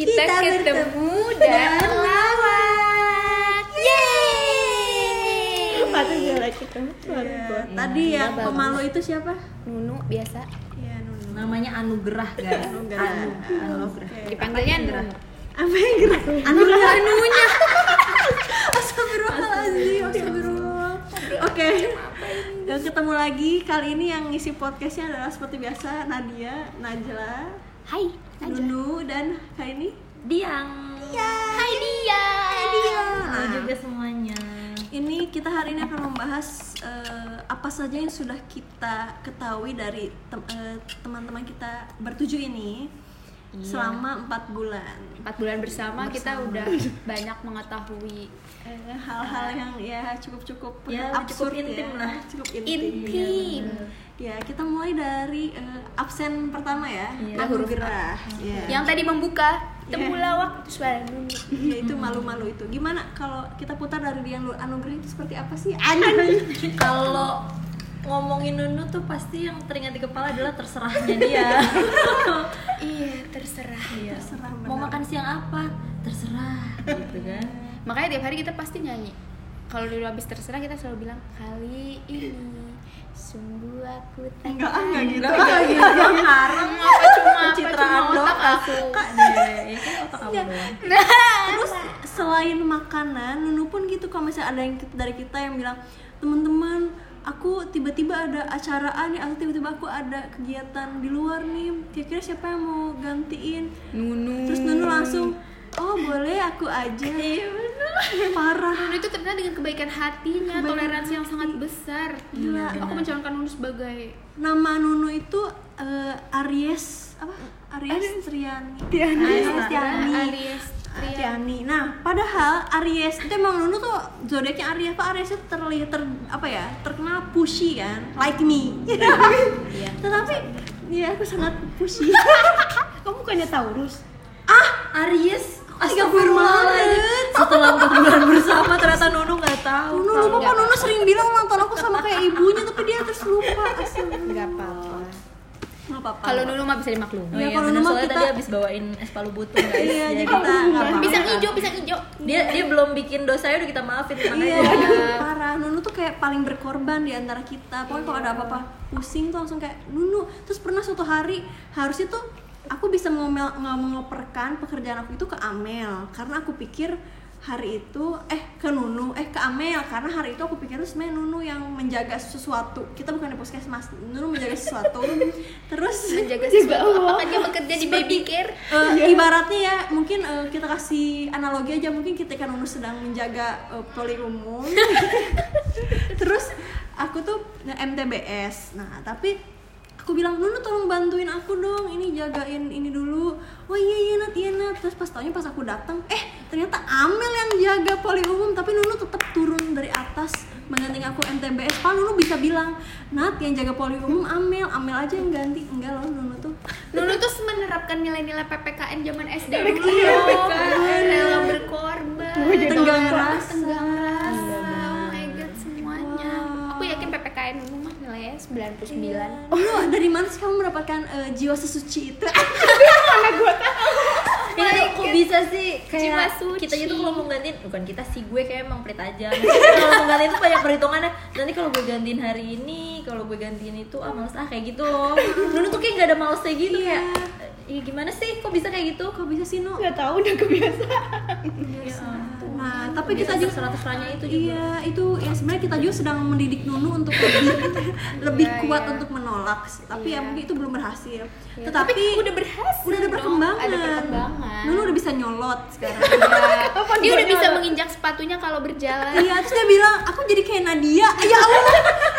kita, Kita ketemu bertemu dan melawat. Yeay! Kita suara Iya. Tadi Iya, yang pemalu itu siapa? Nunu biasa. Iya, Nunu. namanya Anugerah guys Anugerah. Anu, Anugerah. Dipanggilnya Nunu. Apa yang gerak? Anugerah. Anunya. Astagfirullahaladzim. Astagfirullah. Oke. Dan ketemu lagi kali ini yang ngisi podcastnya adalah seperti biasa Nadia, Najla, Hai, Nunu dan kali ini Diang. Hai dia. Dia. Halo Nah, juga semuanya. Ini kita hari ini akan membahas eh, apa saja yang sudah kita ketahui dari tem- eh, teman-teman kita bertujuh ini Iya. selama empat bulan. Empat bulan bersama, kita udah banyak mengetahui Eh, hal-hal yang ya cukup-cukup Ya, absurd cukup intim ya. lah. cukup intim. intim. Ya, kita mulai dari eh, absen pertama ya, Iya. Anugerah. gerah. Ya. Yang tadi membuka temula waktu suara. Ya, itu malu-malu itu. Gimana kalau kita putar dari dia anugerah itu seperti apa sih? Anjing. kalau ngomongin Nunu tuh pasti yang teringat di kepala adalah terserahnya dia Iya, terserah. Iya. Terserah, mau makan siang apa terserah gitu kan Makanya tiap hari kita pasti nyanyi. Kalau dulu habis terserah kita selalu bilang kali ini sungguh aku tak Enggak, ah, enggak gitu. Enggak, gitu. Ngarang. apa cuma pencitraan cuma otak doang aku. Iya, ya kan otak kamu doang Terus selain makanan, Nunu pun gitu kalau misalnya ada yang dari kita yang bilang teman-teman aku tiba-tiba ada acara A nih atau tiba-tiba aku ada kegiatan di luar nih. Kira-kira siapa yang mau gantiin? Nunu. terus Nunu langsung oh boleh aku aja. Iya parah. Nunu itu terkenal dengan kebaikan hatinya, Kebaikan toleransi yang sangat besar. Gila. Aku mencalonkan Nunu sebagai nama Nunu itu eh, Aries apa? Aries. Triani. Aries Tiani Aries Ah, Tiani. Nah, padahal Aries itu emang Nunu tuh zodiaknya Aries. Pak Aries itu terlihat ter, apa ya? Terkenal pushy kan, like me. Iya. Tetapi ya aku sangat pushy. Kamu bukannya Taurus? ah, Aries Astagfirullahaladzim. setelah empat bulan bersama ternyata Nunu nggak tahu Nunu lupa Nunu sering bilang ulang tahun aku sama kayak ibunya tapi dia terus lupa. Astagfirullah. Enggak apa-apa. Apa-apa. Kalau Nunu mah bisa dimaklumi. Oh Ya, iya, kalau soalnya kita- tadi habis bawain es palu butuh guys Iya, jadi kita. Pisang hijau, pisang hijau. dia dia belum bikin dosanya udah kita maafin tenang Iya, aja parah. Nunu tuh kayak paling berkorban di antara kita. Pokoknya kalau ada apa-apa pusing tuh langsung kayak Nunu. Terus pernah suatu hari harusnya tuh aku bisa ngomel ngoperkan pekerjaan aku itu ke Amel karena aku pikir hari itu eh ke Nunu eh ke Amel karena hari itu aku pikir sebenarnya Nunu yang menjaga sesuatu. Kita bukan di puskesmas Nunu menjaga sesuatu. Terus Menjaga sesuatu. Apakah dia bekerja di baby care? Eh, ibaratnya ya mungkin eh, kita kasih analogi aja. Mungkin ketika Nunu sedang menjaga eh, poli umum. Terus aku tuh MTBS nah tapi aku bilang Nunu tolong bantuin aku dong. Ini jagain ini dulu. Oh iya iya Nat iya Nat. Terus pas taunya pas aku datang eh ternyata Amel yang jaga poli umum. Tapi Nunu tetap turun dari atas mengganti aku MTBS Padahal Nunu bisa bilang Nat yang jaga poli umum Amel. Amel aja yang ganti. Enggak loh Nunu tuh. Nunu tuh menerapkan nilai-nilai PPKN zaman SD dulu. Rela berkorban. tenggang rasa Tenggang rasa. Nilainya 99. Oh, lu dari mana sih kamu mendapatkan eh, jiwa sesuci itu? ini kok bisa sih Jiwa kayak suci. kita itu kalau mau gantiin bukan kita sih gue kayak emang pelit aja kalau mau gantiin tuh banyak perhitungannya nanti kalau gue gantiin hari ini kalau gue gantiin itu ah males ah kayak gitu loh Nunu tuh kayak gak ada malesnya gitu Iya. kayak Iya gimana sih kok bisa kayak gitu Kok bisa sih, Nu? Gak tahu udah kebiasaan. Nah, tapi kita juga terserah-terserahnya itu juga Iya, itu ya sebenarnya kita juga sedang mendidik Nunu untuk lebih lebih Iya, kuat iya. untuk menolak. Tapi ya Iya. mungkin itu belum berhasil. Ya, Tetapi tapi udah berhasil. udah ada perkembangan. Ada perkembangan. Nunu udah bisa nyolot sekarang. Iya. Dia udah bisa menginjak sepatunya kalau berjalan. Iya, terus dia bilang, aku jadi kayak Nadia. Ya Allah,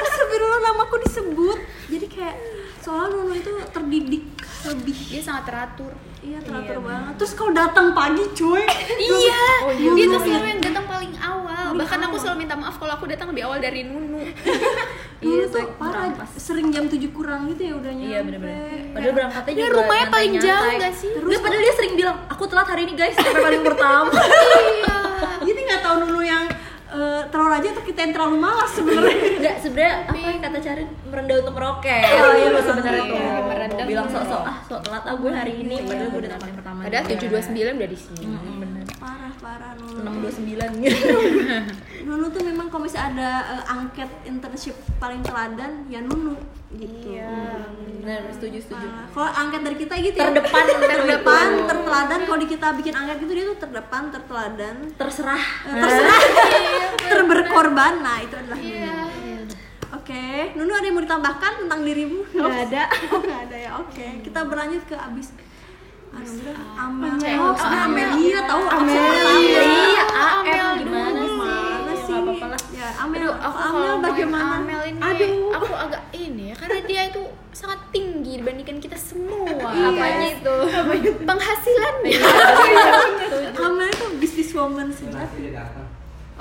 astagfirullah namaku disebut. Jadi kayak soalnya Nunu itu terdidik lebih. Dia sangat teratur. Iya, teratur banget. Terus kalau datang pagi, cuy. Iya, Oh, iya, dia Nunu. tuh selalu yang datang paling awal. Paling Bahkan aku awal. selalu minta maaf kalau aku datang lebih awal dari Nunu. Nunu Iya, tuh parah, sering jam 7 kurang gitu ya udah nyampe. Iya bener-bener Padahal berangkatnya Dia juga rumahnya paling jauh nggak sih? Terus padahal dia sering bilang Aku telat hari ini guys Sampai paling pertama iya. Jadi nggak tahu Nunu yang eh, terlalu rajin atau kita yang terlalu malas sebenarnya. Enggak, sebenarnya apa yang kata Carin? Merendah untuk meroket. Oh iya, sebenarnya tuh. Iya, merendah Bilang untuk sok-sok ah sok telat ah gue hari ini. Padahal gue udah paling pertama. Padahal 729 udah di sini. Bener. Parah parah Nunu 629 gitu Nunu tuh memang kalau misalnya ada eh, angket internship paling teladan ya Nunu. Gitu bener setuju setuju. Parah. kalau angket dari kita gitu ya. Terdepan, terdepan itu. terteladan. Kalau di kita bikin angket gitu dia tuh terdepan terteladan. Terserah. Eh, terserah. Terberkorban. Nah itu adalah Nunu oke Nunu ada yang mau ditambahkan tentang dirimu? Nggak ada. oh nggak ada ya. Oke kita berlanjut ke abis. Udah Amel. Oh, Oh, Amel. Amelia tahu Amelia. Amel iya Amel AM gimana sih? sih? Nggak apa-apa lah. Ya, Amel, Aduh, aku Amel bagaimana? Amel ini, Aduh. aku agak ini ya, karena dia itu sangat tinggi dibandingkan kita semua. Iya. Apanya itu? Penghasilannya. Amel itu business woman sih.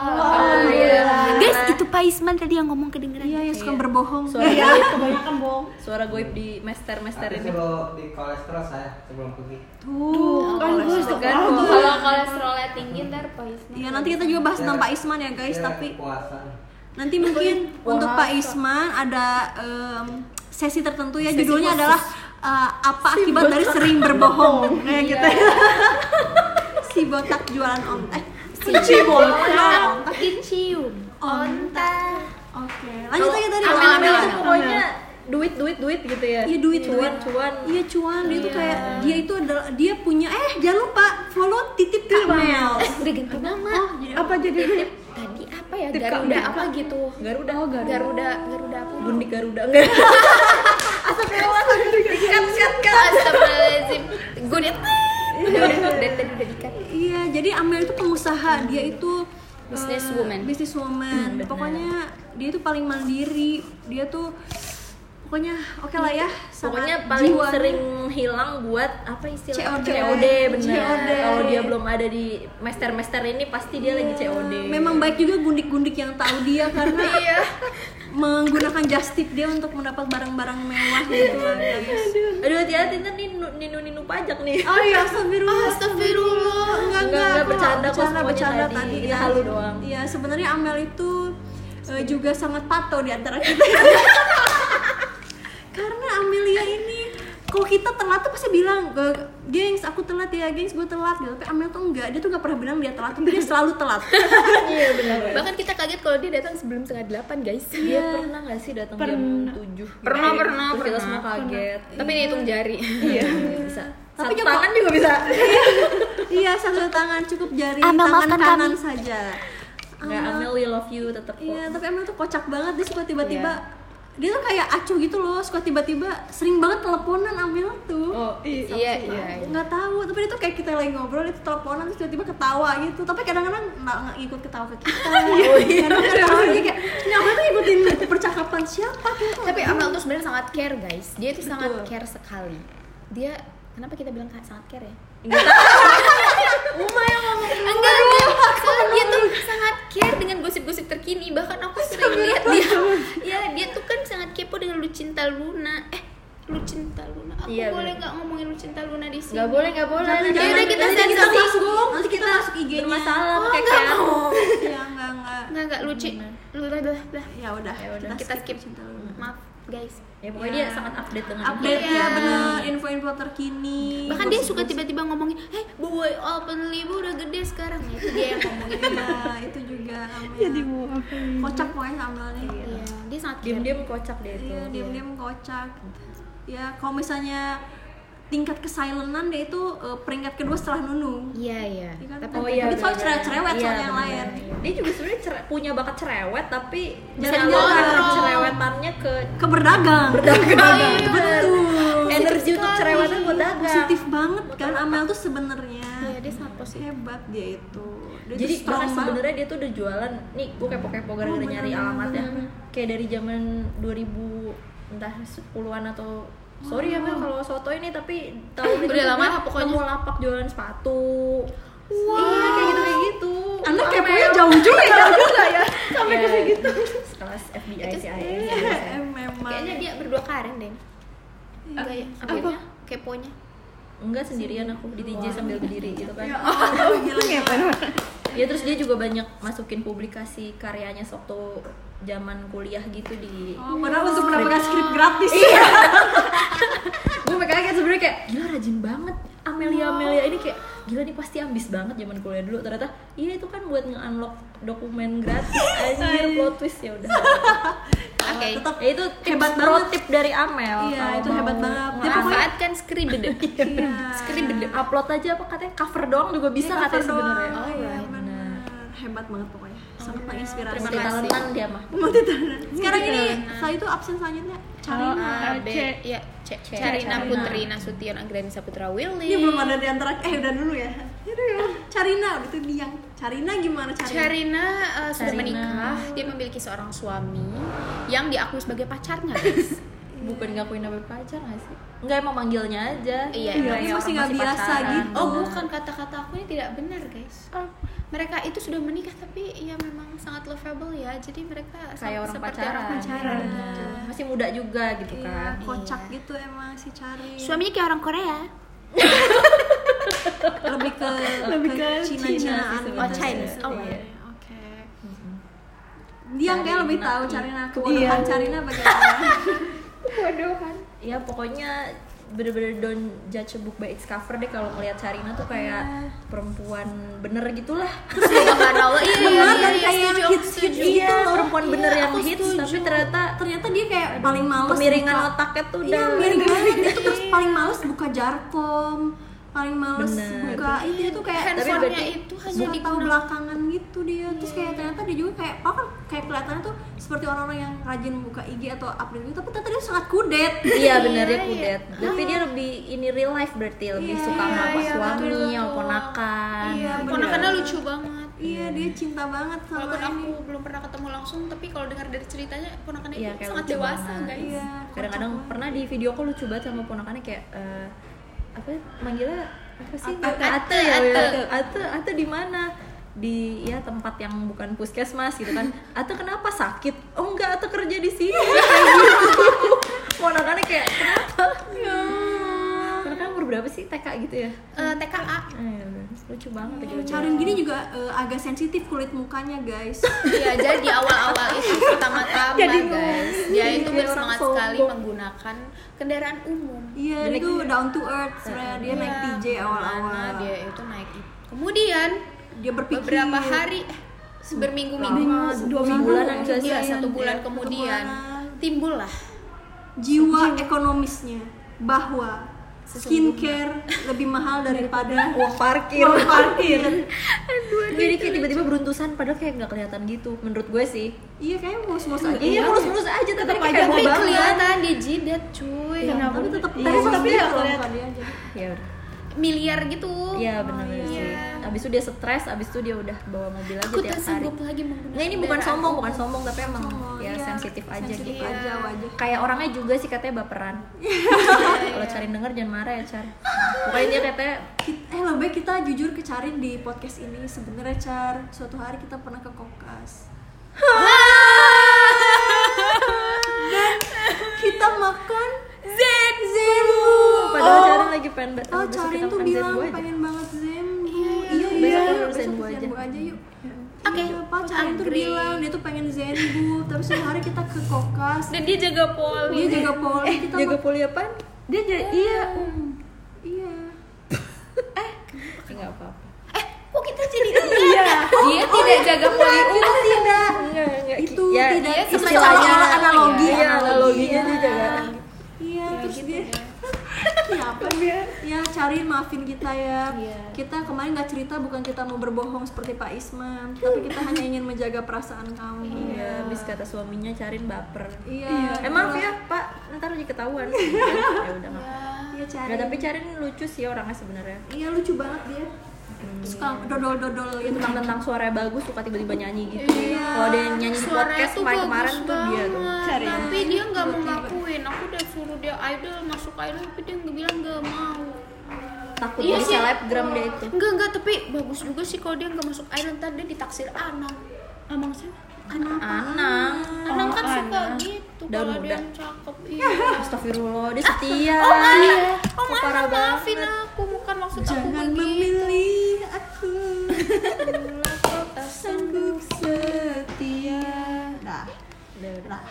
Oh, iya. Guys, itu Pak Isman tadi yang ngomong kedengeran. Iya, yang suka berbohong. suara Iya, goib kebanyakan bohong. suara goib di master master Tapi ini sebelum di kolesterol saya sebelum pergi. Tuh, Kan gue suka Kalau kolesterolnya tinggi ntar Pak Isman. Iya, nanti kita juga bahas tentang Pak Isman ya, guys, Saya tapi puasa. nanti mungkin untuk Pak Isman ada em, sesi tertentu ya judulnya adalah eh, apa akibat dari sering berbohong kayak gitu ya. si botak jualan ontek. Si botak jualan ontek. Onta. Oke, lanjut aja tadi. Amel pokoknya duit duit duit gitu ya Iya duit cuan duit. cuan Iya cuan dia tuh kayak dia itu adalah dia punya eh jangan lupa follow titip Kamel. Eh, udah ganti nama. Oh, Apa jadi? Tadi apa ya? Garuda apa gitu? Garuda Oh, Garuda. Garuda apa? gundik Garuda enggak Kat, kat, kat. Astagfirullahaladzim. Gue udah udah udah dari tadi udah dikat. Iya, jadi Amel itu pengusaha, dia itu Businesswoman. eh, businesswoman. Hmm, benar. pokoknya dia itu paling mandiri. Dia tuh pokoknya oke lah ya. pokoknya paling jiwa. sering hilang buat apa istilah COD. COD bener COD. kalau dia belum ada di master master ini pasti dia lagi COD Memang baik juga gundik-gundik yang tahu dia karena Iya. menggunakan just tip dia untuk mendapat barang-barang mewah gitu aduh hati-hati ntar ninu ninu ninu pajak nih Oh iya, astagfirullah. Astagfirullah. Enggak, Enggak, aku bercanda kok bercanda, semuanya bercanda tadi. tadi. Kita ya. halu doang. Iya, sebenarnya Amel itu eh, juga sangat patuh di antara kita. Karena Amelia ini kalau kita telat tuh pasti bilang, "Ge- gengs aku telat ya, gengs gue telat gitu. Tapi Amel tuh enggak, dia tuh gak pernah bilang dia telat, tapi dia selalu telat. iya benar Bahkan kita kaget kalau dia datang sebelum setengah delapan guys. dia pernah nggak sih datang jam Pernah. 7 gitu? Pernah, pernah, Terus kita pernah. semua kaget Tapi ini hitung jari. iya bisa Tapi juga- tangan juga bisa iya, satu tangan cukup jari Amel, tangan kanan kami. saja. nggak Amel we love you tetap kok Iya, tapi Amel tuh kocak banget dia suka tiba-tiba Iya. Dia tuh kayak acuh gitu loh, suka tiba-tiba sering banget teleponan Amel tuh. oh Iya, iya. iya. nggak tahu tapi dia tuh kayak kita lagi ngobrol itu teleponan terus tiba-tiba ketawa gitu tapi kadang-kadang nggak ikut ketawa ke kita kadang-kadang dia kayak apa tuh ngikutin percakapan siapa gitu Tapi Amel tuh sebenarnya sangat care guys. Dia tuh sangat Betul. care sekali. Dia kenapa kita bilang sangat care ya? Uma yang ngomong Enggak, enggak. Soalnya dia tuh sangat care dengan gosip-gosip terkini. Bahkan aku sering lihat dia. Ya, dia tuh kan sangat kepo dengan Lucinta Luna. Eh, Lucinta Luna. Aku Iya, boleh nggak ngomongin Lucinta Luna di sini? nggak boleh nggak boleh Jangan, Nanti jangan. udah, kita Nanti nih. masuk nanti kita masuk IG-nya bermasalah Oh, pakai enggak kan mau. ya enggak enggak Enggak, enggak lucu. Lu lah, lah. ya udah Ya udah, Kita skip. cinta lu. Maaf, guys. ya pokoknya dia sangat update dengan update Iya. ya bener info-info terkini Bahkan dia suka tiba-tiba ngomongin, "Eh, boy openly bu udah gede sekarang." Ya, itu dia yang ngomongin. Iya, itu juga Jadi mau apa kocak pokoknya Amel nih Iya, dia sangat diem kocak deh itu Iya, diam-diam kocak. Ya, kalau misalnya tingkat kesilenan dia itu eh, peringkat kedua setelah Nunu. Iya, iya. Iya kan? Tapi Oh iya, Tapi soal benar. cerewet-cerewet Iya, soalnya yang lain. Dia juga sebenarnya cere- punya bakat cerewet tapi Bisa jarang dikontrol. banget cerewetannya ke Ke berdagang. berdagang. Betul. Energi untuk cerewetan buat dagang. Positif banget kan Amel tuh sebenarnya. Iya, dia sangat positif. Hebat dia itu. Dia Jadi bahkan banget. sebenarnya dia tuh udah jualan nih gue kepo-kepo gara-gara Oh, nyari alamatnya kayak dari zaman 2000 entah 10-an atau sorry ya Mel kalau soto ini tapi tahun itu Udah lama lah pokoknya. nemu lapak jualan sepatu iya kayak gitu kayak gitu Anda Amel. keponya jauh juga ya. sampai ke segitu sekelas FBI CIA Eh, Memang. Kayaknya dia berdua karen deh. Enggak ya? Apa? Keponya. enggak sendirian aku di DJ sambil berdiri gitu kan Oh, gila, ya terus dia juga banyak masukin publikasi karyanya sewaktu zaman kuliah gitu di Oh, padahal untuk mendapatkan skrip gratis. gue kaget sebenarnya kayak gila rajin banget Amel Amelia Amelia ini kayak gila nih pasti ambis banget zaman kuliah dulu ternyata iya itu kan buat nge-unlock dokumen gratis anjir plot twist ya udah Oke. tetap ya itu Hebat pro banget. tip dari Amel Iya, itu hebat banget. Dia nge-unlock. pokoknya- Manfaatkan skribede. Iya. Skribede. upload aja apa katanya cover doang juga bisa Iya, katanya sebenarnya Oh, iya, benar. benar. Hebat banget pokoknya. Sangat menginspirasi. Terima kasih. talentan dia mah Sekarang ini setelah itu absen selanjutnya Carina. B, C. ya, C. Carina. Putri Nasution Anggreni Saputra Willy. Ini belum ada di antara eh udah dulu ya. Ya. Carina itu Diang. Carina gimana Carina? Carina uh, sudah Carina. menikah, dia memiliki seorang suami yang diakui sebagai pacarnya, guys. bukan ngakuin namanya pacar gak sih? Enggak emang manggilnya aja Iya, Iya, emang masih nggak biasa pacaran. gitu. Oh, bukan kata-kata aku ini tidak benar, guys. Mereka itu sudah menikah tapi ya memang sangat lovable ya. Jadi mereka kayak orang seperti pacaran, orang pacaran. Gitu. masih muda juga gitu Iya, kan kocak gitu emang si Carin. Suaminya kayak orang Korea. lebih ke Lebih ke Cina Cina Cinaan gitu. Oh, sebenarnya. Chinese. Oh, Iya. Oke. Dia kayak lebih tahu Carina kebodohan Iya. Carina bagaimana. Bodohan. ya pokoknya bener-bener don't judge a book by its cover deh kalau ngeliat Carina tuh kayak perempuan bener gitulah Subhanallah. Iya, iya, Benar iya, iya, kayak setuju, hits setuju. gitu Iya, perempuan bener yang hits, setuju. tapi ternyata- ternyata dia kayak paling males kemiringan buka- otaknya tuh Iya, udah miring banget. Dia tuh terus paling males buka jarkom, paling males Bener. buka dia tuh kayak Handphonenya berarti itu hanya tahu belakangan gitu dia. Terus kayak ternyata dia juga kayak oh kan kayak kelihatannya tuh seperti orang-orang yang rajin buka IG atau update gitu tapi ternyata dia sangat kudet. Iya bener dia Iya, kudet. Tapi dia lebih ini real life berarti lebih Iya, suka sama iya, apa iya, suami betul. ponakan. Iya. Ponakannya lucu banget. iya dia cinta banget sama Walaupun aku ini belum pernah ketemu langsung, tapi kalau dengar dari ceritanya ponakannya Iya, itu sangat dewasa, banget. guys. Iya, kadang-kadang kocak pernah di video call lucu banget sama ponakannya kayak eh, apa manggilnya apa sih? Ate, ate. Ate, ya Ate. ate. Ate ate di mana di ya tempat yang bukan puskesmas gitu kan. Ate kenapa sakit? Oh enggak ate kerja di sini. Kayak gitu. Ponakannya kayak kenapa? Ponakan umur berapa sih TK gitu ya? Eh, TKA. Eh, lucu banget gitu Carin gini juga eh, agak sensitif kulit mukanya guys. Iya, jadi di awal-awal itu pertama-tama Jadi guys, dia itu Kayak orang bersemangat sekali menggunakan kendaraan umum. iya Dia itu down to earth sebenarnya dia naik Iya, TJ awal-awal. dia itu naik itu. Kemudian dia berpikir. Beberapa hari eh, berminggu-minggu, Lama, dua minggu. bulanan iya Iya, satu bulan dia kemudian. ketemuan. timbullah jiwa ekonomisnya bahwa skincare lebih mahal daripada uang parkir. Uang parkir. Jadi kayak tiba-tiba beruntusan padahal kayak nggak kelihatan gitu menurut gue sih. Iya kayaknya mulus-mulus aja. Iya mulus-mulus aja tapi Tetep kayak aja tapi kelihatan dia jidat cuy. Kenapa? tapi tetap Iya, tapi nggak kalau kelihatan. aja. Ya udah miliar gitu iya benar iya. sih abis itu dia stres abis itu dia udah bawa mobil aja aku tiap hari lagi Nggak ini bukan sombong, bukan sombong tapi emang Sombong, ya iya. sensitif aja Sensitif gitu. aja wajah Kayak orangnya juga sih katanya baperan. Kalau cari denger jangan marah ya, Char. Pokoknya dia katanya Kita- eh lebih kita jujur ke Carin di podcast ini sebenarnya Car suatu hari kita pernah ke Kokas dan kita makan zen zenbu padahal Charin lagi pengen banget. oh Carin tuh bilang pengen banget zenbu iya iya, iya besok iya kita ke aja. yuk. Oke, Iya, Pak Carin tuh bilang dia tuh pengen zenbu tapi suatu hari kita ke Kokas. Dan dia jaga poli. Dia jaga poli. Kita Jaga poli apaan? Dia jadi iya. iya. Ya, nggak apa-apa. eh kok kita jadi iya. Dia tidak jaga poli. Kita tidak Enggak, enggak. itu ya, tidak iya, itu istilahnya, seolah-olah analogi Iya, analoginya dia jaga. iya terus dia ya apa Iya. ya cariin maafin kita ya. Iya. kita kemarin nggak cerita bukan kita mau berbohong seperti Pak Isman tapi kita hanya ingin menjaga perasaan kamu. Iya, habis kata suaminya cariin baper. iya. Emang ya, Pak, ntar jadi ketahuan. ya udah iya cari. Tapi Charin lucu sih orangnya sebenarnya. iya lucu banget dia. Suka dodol-dodol gitu. tentang tentang suaranya bagus suka tiba-tiba nyanyi gitu. Iya. kalau ada yang nyanyi di podcast kemarin kemarin tuh dia tuh. Cari. Tapi dia nggak mau ngakuin. Aku udah suruh dia idol masuk idol tapi dia nggak bilang nggak mau takut Iya jadi sih. selebgram dia itu. Enggak enggak tapi bagus juga sih kalau dia nggak masuk idol ntar dia ditaksir Anang. Ah, maksudnya? Anang Anang. Kan Oh, suka Anang. gitu kalau dia yang cakep iya. Astagfirullah dia setia. Oh, Iya. oh maaf, maafin banget. aku. Bukan maksud aku jangan memilih aku sanggup setia dah Udah, udah. lah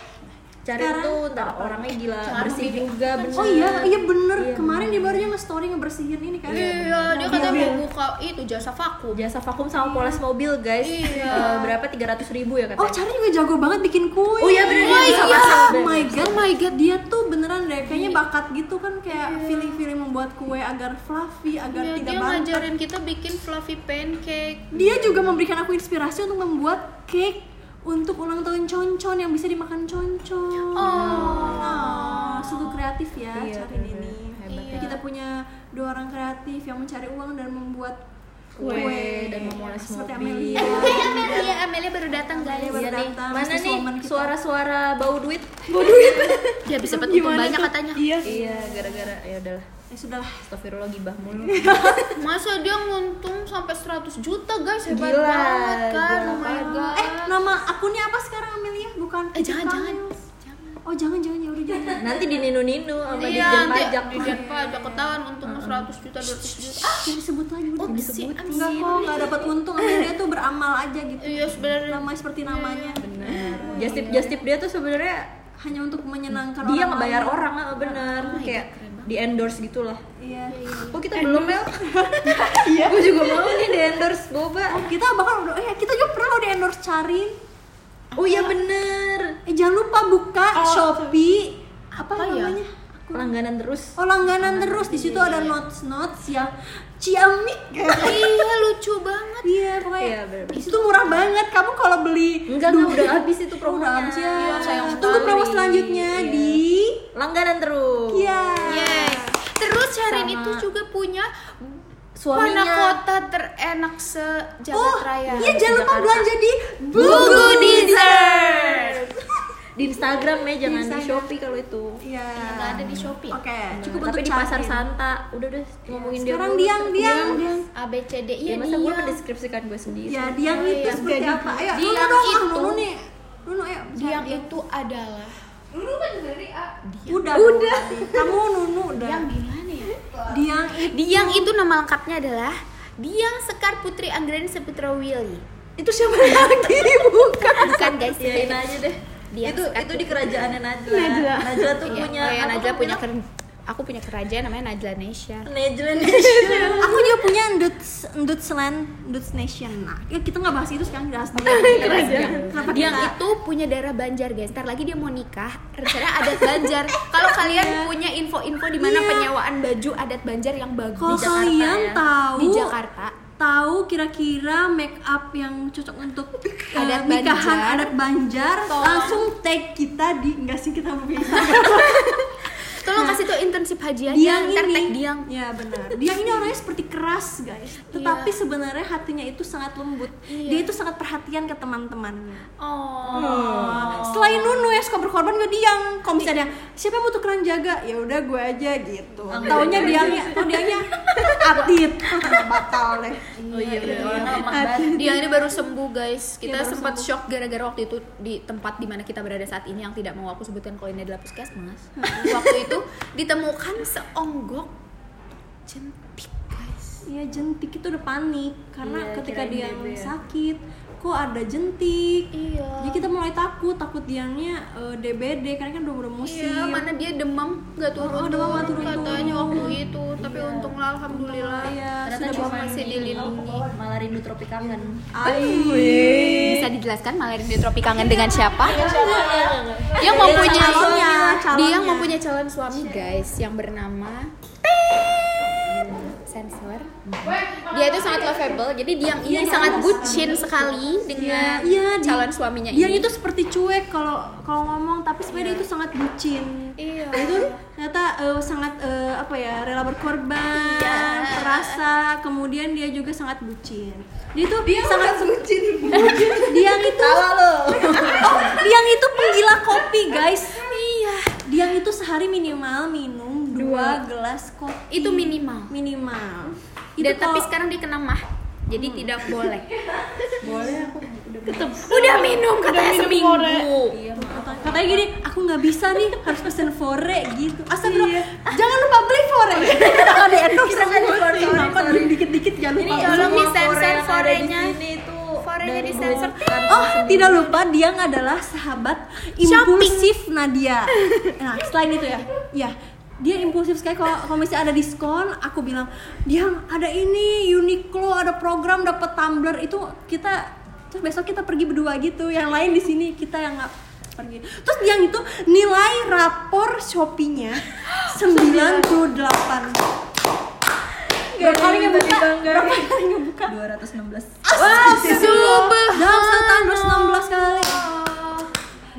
cari Sekarang- tuh ntar orangnya gila bersih juga bener Oh iya, iya bener. Kemarin dia barunya nge-story ngebersihin ini kan. Iya, dia katanya mau buka itu jasa vakum. jasa vakum sama poles mobil guys Iya. Eh, berapa 300 ribu ya katanya Oh, Cari juga jago banget bikin kue. Oh iya, bener, dia Oh iya. masak. Oh my god, oh my god, dia tuh beneran deh kayaknya bakat gitu kan kayak feeling-feeling membuat kue agar fluffy, agar Iya, tidak dia ngajarin kita bikin fluffy pancake. Dia juga memberikan aku inspirasi untuk membuat cake untuk ulang tahun concon yang bisa dimakan concon. Oh, sungguh kreatif ya Iya, Cari bener. ini. Hebat Ya, kita punya dua orang kreatif yang mencari uang dan membuat kue, kue, dan memoles seperti mobil Amelia. Iya, Amelia baru datang guys. Amelia baru Iya datang, mana nih woman kita. suara-suara bau duit? Dia bisa dapat banyak katanya. Iya. Iya, gara-gara ya udahlah. Ya sudah lah. Astagfirullah gibah mulu. Masa dia nguntung sampai 100 juta guys, hebat Gila, banget kan. gila Oh my god. Eh, nama akunnya apa sekarang Amelia? Bukan Eh, jangan, jangan. Oh, jangan jangan ya udah jangan. Nanti di ninu-ninu sama Iya, nanti pajak. Dijen pajak ketahuan untung 100 juta, 200 juta. Ah, Jangan disebut lagi udah. Ups, disebut. sih, Enggak kok, enggak dapat untung. Amelia tuh beramal aja gitu. Iya, sebenarnya. Nama seperti namanya. Bener. Justip justip dia tuh sebenarnya Hanya untuk menyenangkan dia orang ngebayar lain. orang ah, bener kayak di endorse gitulah. Iya. Oh kita belum Mel? Iya. Gue juga mau nih di endorse boba. Oh, kita bahkan udah eh kita juga pernah di endorse Carin. Oh iya bener. Eh jangan lupa buka Shopee apa, Apa ya? namanya? Langganan terus. Oh langganan terus di situ ada notes notes yang ciamik. Iya, lucu banget. Iya pokoknya Iya, bener-bener. itu murah banget. Kamu kalau beli Enggak, enggak udah habis itu udah promonya. habis ya. Iya, sayang Tunggu promo selanjutnya Iya. di Langganan terus. Iya. Yes. Terus Sharin Sama itu juga punya Suaminya. mana kota terenak se-Jagat Oh, Raya. iya jangan lupa Jakarta. belanja di Bugu Dessert. Di Instagram ya, jangan di Instagram. Shopee kalau itu. Iya. Nggak ada di Shopee. Oke, cukup Tapi untuk di pasar. Santa. Udah deh ngomongin dia. Sekarang dulu. diang diang. A B C D Ya iya masa gue mendeskripsikan gue sendiri. Ya, diang Oh, itu iya. seperti apa? Ayo, Diang dong, ah, itu- nih. Ayo. Diang itu adalah Udah. Udah. Kamu Nunu udah. Diang gimana ya? Diang itu Diang itu nama lengkapnya adalah Diang Sekar Putri Anggreni Saputra Willy. itu siapa lagi? Bukan. Bukan guys, Iyain aja deh. Diang itu Sekar itu di Putri. kerajaannya Najla. Najla. Najla tuh Iya, punya oh iya, apa Najla punya bilang? Aku punya kerajaan namanya Najla Nesha. Najla Nation. Aku juga punya Nduts Nduts Land Nduts Nation. Nah, ya kita nggak bahas itu sekarang kita bahas Diang. Kenapa Diang kita- itu punya darah Banjar guys. Ntar lagi dia mau nikah. Rencananya adat Banjar. Kalau kalian punya info-info di mana Iya. penyewaan baju adat Banjar yang bagus Kalau di Jakarta kalian ya. tahu di Jakarta. tahu kira-kira make up yang cocok untuk Adat eh, nikahan Banjar. adat Banjar Tolong. langsung tag kita di enggak sih kita mau Tolong kasih tuh intensif haji aja. Diang Ntar tag ini Diang. ya benar. Diang ini orangnya seperti keras guys. Tetapi sebenarnya hatinya itu sangat lembut. Dia itu sangat perhatian ke teman-temannya. Oh. selain Nunu yang suka berkorban juga Diang. Kalau misalnya siapa yang butuh keran jaga? Ya udah gue aja gitu. Taunya Diangnya tau Diangnya atit batal deh. Oh iya orangnya lemah banget. Diang ini baru sembuh guys. Kita Iya, baru sempat sembuh. shock gara-gara waktu itu di tempat di mana kita berada saat ini. Yang tidak mau aku sebutkan kalau ini adalah puskesmas. waktu itu ditemukan seonggok jentik guys. Iya jentik itu udah panik karena Iya, ketika dia DB ya. sakit kok ada jentik. Iya. Jadi kita mulai takut, takut diangnya eh, DBD karena kan udah udah musim. Iya, mana dia demam nggak turun Oh, demam nggak turun-turun. katanya waktu itu. Tapi untunglah alhamdulillah. Iya, Ternyata sudah cuma masih dilindungi. Malah rindu tropi kangen. Bisa dijelaskan Malarin di Tropi kangen dengan siapa? Yang mempunyai calonnya, calonnya. dia mempunyai calon suami guys yang bernama sensor. Dia itu sangat lovable. Jadi dia ini sangat bucin sekali dengan Iya, calon suaminya Dia ini. itu seperti cuek kalau kalau ngomong tapi sebenarnya dia itu sangat bucin. Iya. Dia itu ternyata eh, sangat eh, apa ya rela berkorban, Iya. terasa. Kemudian dia juga sangat bucin. Dia itu sangat bucin. dia itu oh, dia itu penggila kopi guys. Iya. Dia itu sehari minimal minum dua gelas kopi. Itu minimal. minimal. Dan tapi sekarang dia kena mah. Jadi tidak boleh. Boleh aku udah Udah minum katanya seminggu. Iya, maaf. Kata- katanya gini aku nggak bisa nih harus pesen fore gitu astagfirullah jangan lupa beli fore kita di endorse nggak di fore, sorry. dikit dikit jangan Ini lupa tolong yang ada di forenya. sini tuh For Koreanya dari di sensor. Oh, tidak lupa dia adalah sahabat impulsif Nadia. Nah, selain itu ya, ya dia impulsif sekali kalau kalau misalnya ada diskon, aku bilang dia ada ini Uniqlo ada program dapat tumbler itu kita terus besok kita pergi berdua gitu. Yang lain di sini kita yang nggak pergi. Terus yang itu nilai rapor Shopee-nya 98 Berapa kali ngebuka? Berapa kali ngebuka? 216 Wah, Subah. Dalam setahun 216 kali.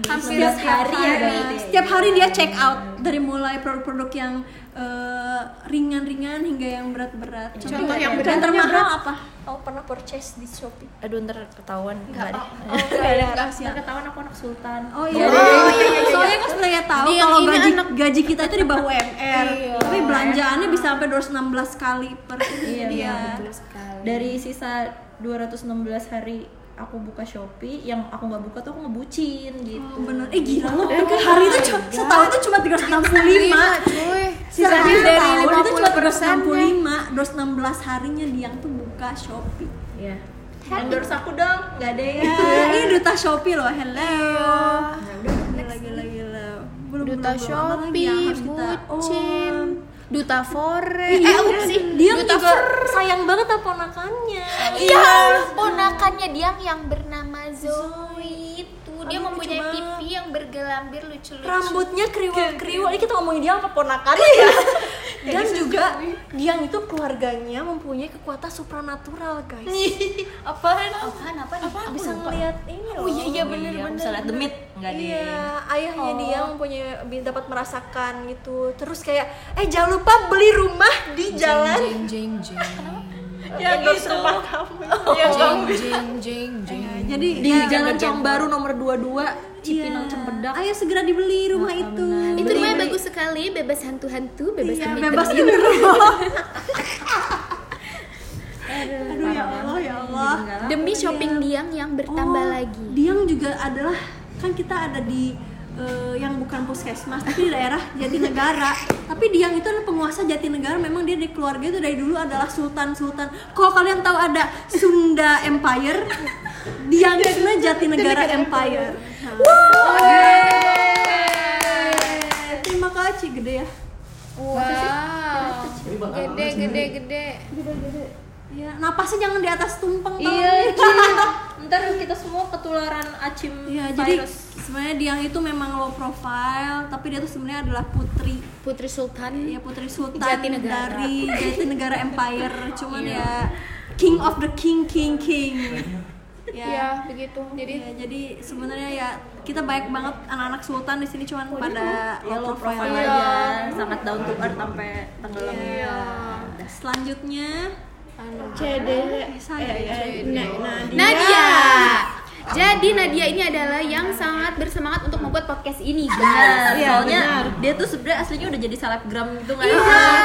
Hampir Setiap setiap hari ya berarti. Setiap hari dia check out dari mulai produk-produk yang eh, ringan-ringan hingga yang berat-berat. Contoh yang berat termahal apa? Kamu pernah purchase di Shopee? Aduh ntar ketahuan Enggak, deh oh, enggak ya, rahasia. Ntar ketahuan aku anak sultan Oh iya, Oh, iya, iya, iya. soalnya kan sebenarnya tahu Dia kalau gaji anak- gaji kita itu di bawah UMR, Iya. tapi belanjaannya bisa sampai 216 kali per Iya, dia. iya, Betul sekali. Dari sisa 216 hari aku buka Shopee, yang aku nggak buka tuh aku ngebucin gitu Oh, bener. Eh gila loh, hari itu cuma setahun itu cuma 365. cuy. Sisanya Sisanya dari setahun itu cuma 50% 365, 216 harinya dia tuh buka Shopee. Iya Endorse aku dong, nggak ada ya Ya, ini duta Shopee loh, hello. Iya. Gila, gila, gila. Belum, Duta belum, Shopee, harus kita- bucin, Oh. Duta fore. Iya, Eh, apa sih? dia duta juga Fore. sayang banget sama ponakannya. Iya, ponakannya dia yang bernama Zoe itu. Dia Aduh, mempunyai lucu pipi yang bergelambir lucu-lucu. Rambutnya kriwil-kriwil. Ini kita ngomongin dia apa ponakannya ya? Dan juga dia itu keluarganya mempunyai kekuatan supranatural, guys. Apaan? Apaan, apaan? Apa bisa ngelihat ini loh. Oh iya iya Iya, bener bener. bisa lihat demit nggak deh Iya, ayahnya dia mempunyai dapat merasakan gitu. Terus kayak, eh jangan lupa beli rumah di jalan. Jeng jeng jeng. yang Endorse itu. rumah kamu Yang Jeng jeng jeng jeng. Jadi di ya, Jalan Jalan Cong Baru nomor 22 Iya. Cipinang Cempedak Ayo segera dibeli rumah itu. Itu Beli, rumahnya beli. bagus sekali, bebas hantu-hantu, bebas Iya, demit bebas genderuwo. Aduh ya Allah ya Allah. Demi shopping Diang yang bertambah Oh, lagi. Diang juga adalah kan kita ada di eh, yang bukan puskesmas tapi di daerah Jatinegara. Tapi Diang itu adalah penguasa Jatinegara. Memang dia di keluarga itu dari dulu adalah sultan-sultan. Kalau kalian tahu ada Sunda Empire, Diang itu sebenarnya Jatinegara Empire. Nah. Terima kasih gede ya. Wow. Gede gede gede. Ya, napasnya jangan di atas tumpeng iya iya. ntar kita semua ketularan acim Iya, jadi virus sebenarnya Diang itu memang low profile, tapi dia tuh sebenarnya adalah putri Putri Sultan. ya putri sultan Jatinegara. dari Jatinegara Empire cuman ya king of the king king king ya Ya, begitu. Jadi Ya, jadi sebenarnya ya kita baik banget anak-anak sultan di sini cuman pada ya low lo profile profile aja Iya. sangat down to earth sampai tenggelam Iya. selanjutnya CD saya ya nah, Nadia. Jadi Nadia ini adalah yang sangat bersemangat untuk membuat podcast ini, guys. Iya, soalnya benar. dia tuh sebenarnya aslinya udah jadi selebgram gitu nggak Iya.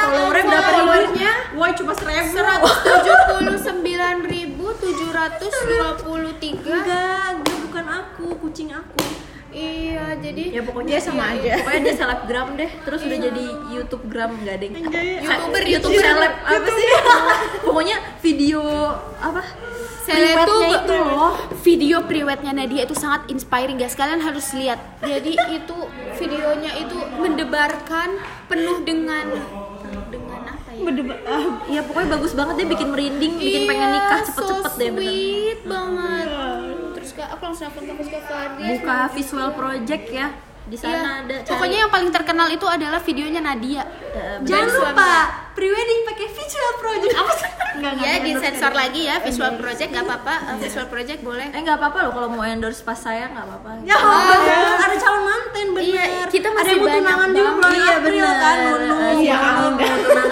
followernya berapa ribu? Followernya woi cuma seribu 179.723. enggak dia bukan aku kucing aku Iya, jadi ya pokoknya sama aja pokoknya dia selebgram deh terus udah jadi youtube gram nggak deh YouTuber, youtube YouTuber. seleb apa sih pokoknya video apa tuh itu loh. video priwetnya Nadia itu sangat inspiring guys. Kalian harus lihat. Jadi itu videonya itu mendebarkan penuh dengan dengan apa ya? ya pokoknya bagus banget deh bikin merinding bikin Iya, pengen nikah cepet-cepet so deh bener sweet banget. Aku langsung nelfon ke Fuska Fardia. buka visual project ya di sana Iya. ada cari. Pokoknya yang paling terkenal itu adalah videonya Nadia. Eh, jangan lupa prewedding pakai visual project apa sih enggak Ya di sensor lagi ya visual project nggak apa-apa. Eh, Visual project boleh. eh nggak apa-apa loh kalau mau endorse pas saya nggak apa-apa Ya, bener. ada calon manten bener. Iya, kita ada masih yang mau banyak tunangan juga bulan Iya, April bener. kan, Nunu. Iya,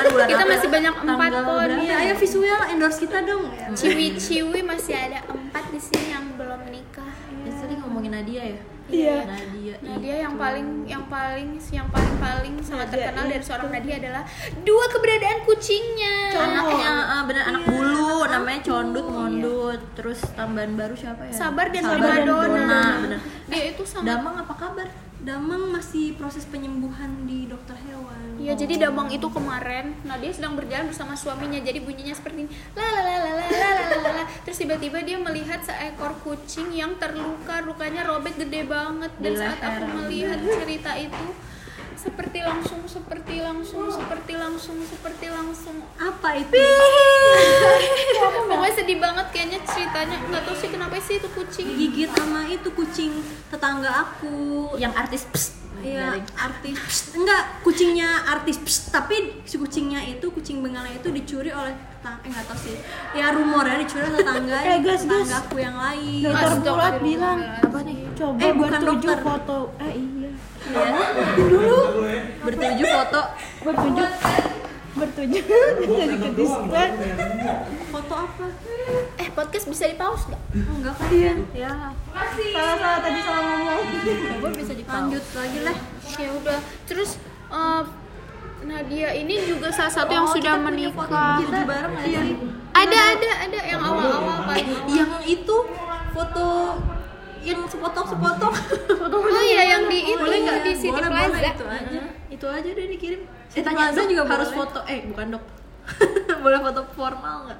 bulan Kita masih banyak empat pon. Iya, ayo visual endorse kita dong. Ya. Ciwi-ciwi masih ada empat di sini yang belum nikah. Ya, tadi ngomongin Nadia ya? Iya. Nadia Nadia yang paling yang paling yang paling paling sangat terkenal dari seorang Nadia adalah dua keberadaan kucingnya. anaknya. Ah, bener anak bulu namanya condut mondut. Terus tambahan baru siapa ya? Sabar dan Sabar Primadona. bener. Dia itu sangat Damang apa kabar Damang masih proses penyembuhan di dokter hewan. Iya, jadi Damang itu kemarin Nadia sedang berjalan bersama suaminya. Jadi bunyinya seperti ini. La la la la la la la la la. Terus terus tiba-tiba dia melihat seekor kucing yang terluka lukanya robek gede banget dan saat aku melihat cerita itu seperti langsung seperti langsung seperti langsung seperti langsung. Apa itu? Pokoknya sedih banget kayaknya ceritanya. Nggak tahu sih kenapa sih itu kucing. Gigit sama itu kucing tetangga aku. Yang artis psst, Iya, artis. Psst, enggak kucingnya artis Psst, tapi si kucingnya itu kucing bengala itu dicuri oleh tetangga eh nggak tahu sih. Ya rumornya dicuri oleh tetangga Eh, guys, guys. tetangga aku yang lain. Dokter Bulat bilang Apa nih? coba Eh, bukan dokter. foto. Eh iya. Ya dulu. Bertujuh foto. Bertujuh bertujuh jadi ke diskon. foto apa? Eh podcast bisa di pause nggak? Enggak kan? Iya. ya. Salah salah tadi salah ngomong. gue bisa di lanjut lagi lah. Ya udah. Terus eh, Nadia ini juga salah satu yang Oh, sudah kita punya foto menikah. bertujuh bareng sih? Ada ada ada yang awal-awal awal. yang itu foto yang sepotong sepotong oh iya yang di itu boleh nggak di City boleh, Plaza boleh, itu aja itu aja deh dikirim Eh, City tanya Plaza dok, juga harus boleh. foto eh bukan dok boleh foto formal nggak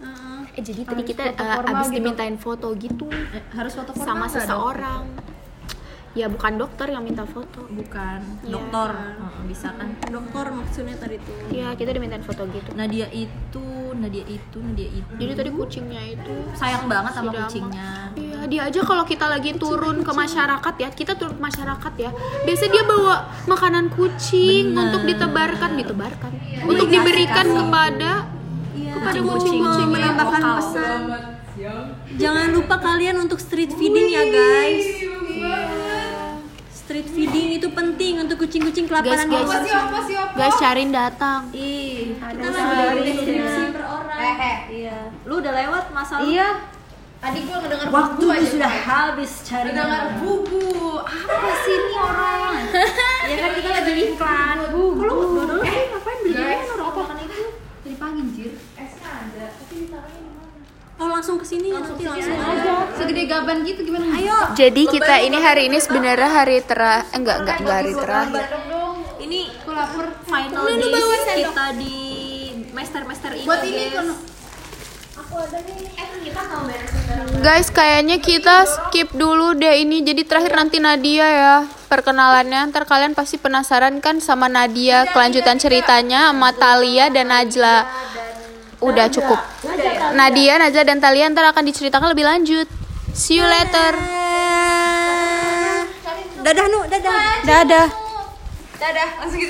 Heeh. eh jadi tadi kita eh, formal abis gitu. dimintain foto gitu Eh, harus foto formal sama Dok? Ya bukan dokter yang minta foto. Bukan Iya. dokter bisa kan? Dokter maksudnya tadi tuh. Ya kita dimintain foto gitu. Nadia itu Nadia itu Nadia itu. Jadi tadi kucingnya itu sayang banget sama Si Damar. kucingnya. Iya, dia aja kalau kita lagi turun ke masyarakat ya, kita turun ke masyarakat ya. Biasa dia bawa makanan kucing Bener. untuk ditebarkan, ditebarkan. Untuk diberikan kepada iya. kepada aku kucing-kucing mau yang menambahkan pesan. Jangan lupa kalian untuk street feeding ya guys street feeding itu penting untuk kucing-kucing Guys, kelaparan guys, hewan. guys, Carin datang. ih kita lagi dari deskripsi per orang iya lu udah lewat masa lu Iya. Tadi gua ngedengar waktu sudah habis cari bubu. Apa sih ini orang? ya kan kita lagi iklan Bubu. lu dulu Eh, ngapain beli orang makan itu? Dari pagi anjir. Oh langsung ke sini nanti langsung aja Segede gaban gitu gimana? ayo Jadi kita ini hari ini sebenarnya hari tera eh, enggak enggak enggak hari terakhir. ini Aku lapar. final sendok. kita di master master ini Buat ini guys. kono. Guys, kayaknya kita skip dulu deh ini. Jadi terakhir nanti Nadia ya perkenalannya. Ntar kalian pasti penasaran kan sama Nadia kelanjutan ceritanya sama Talia dan Najla. Udah cukup. Nadia, Najla dan Talia ntar akan diceritakan lebih lanjut. See you later. dadah nu dadah Dadah. Dadah. Langsung gitu.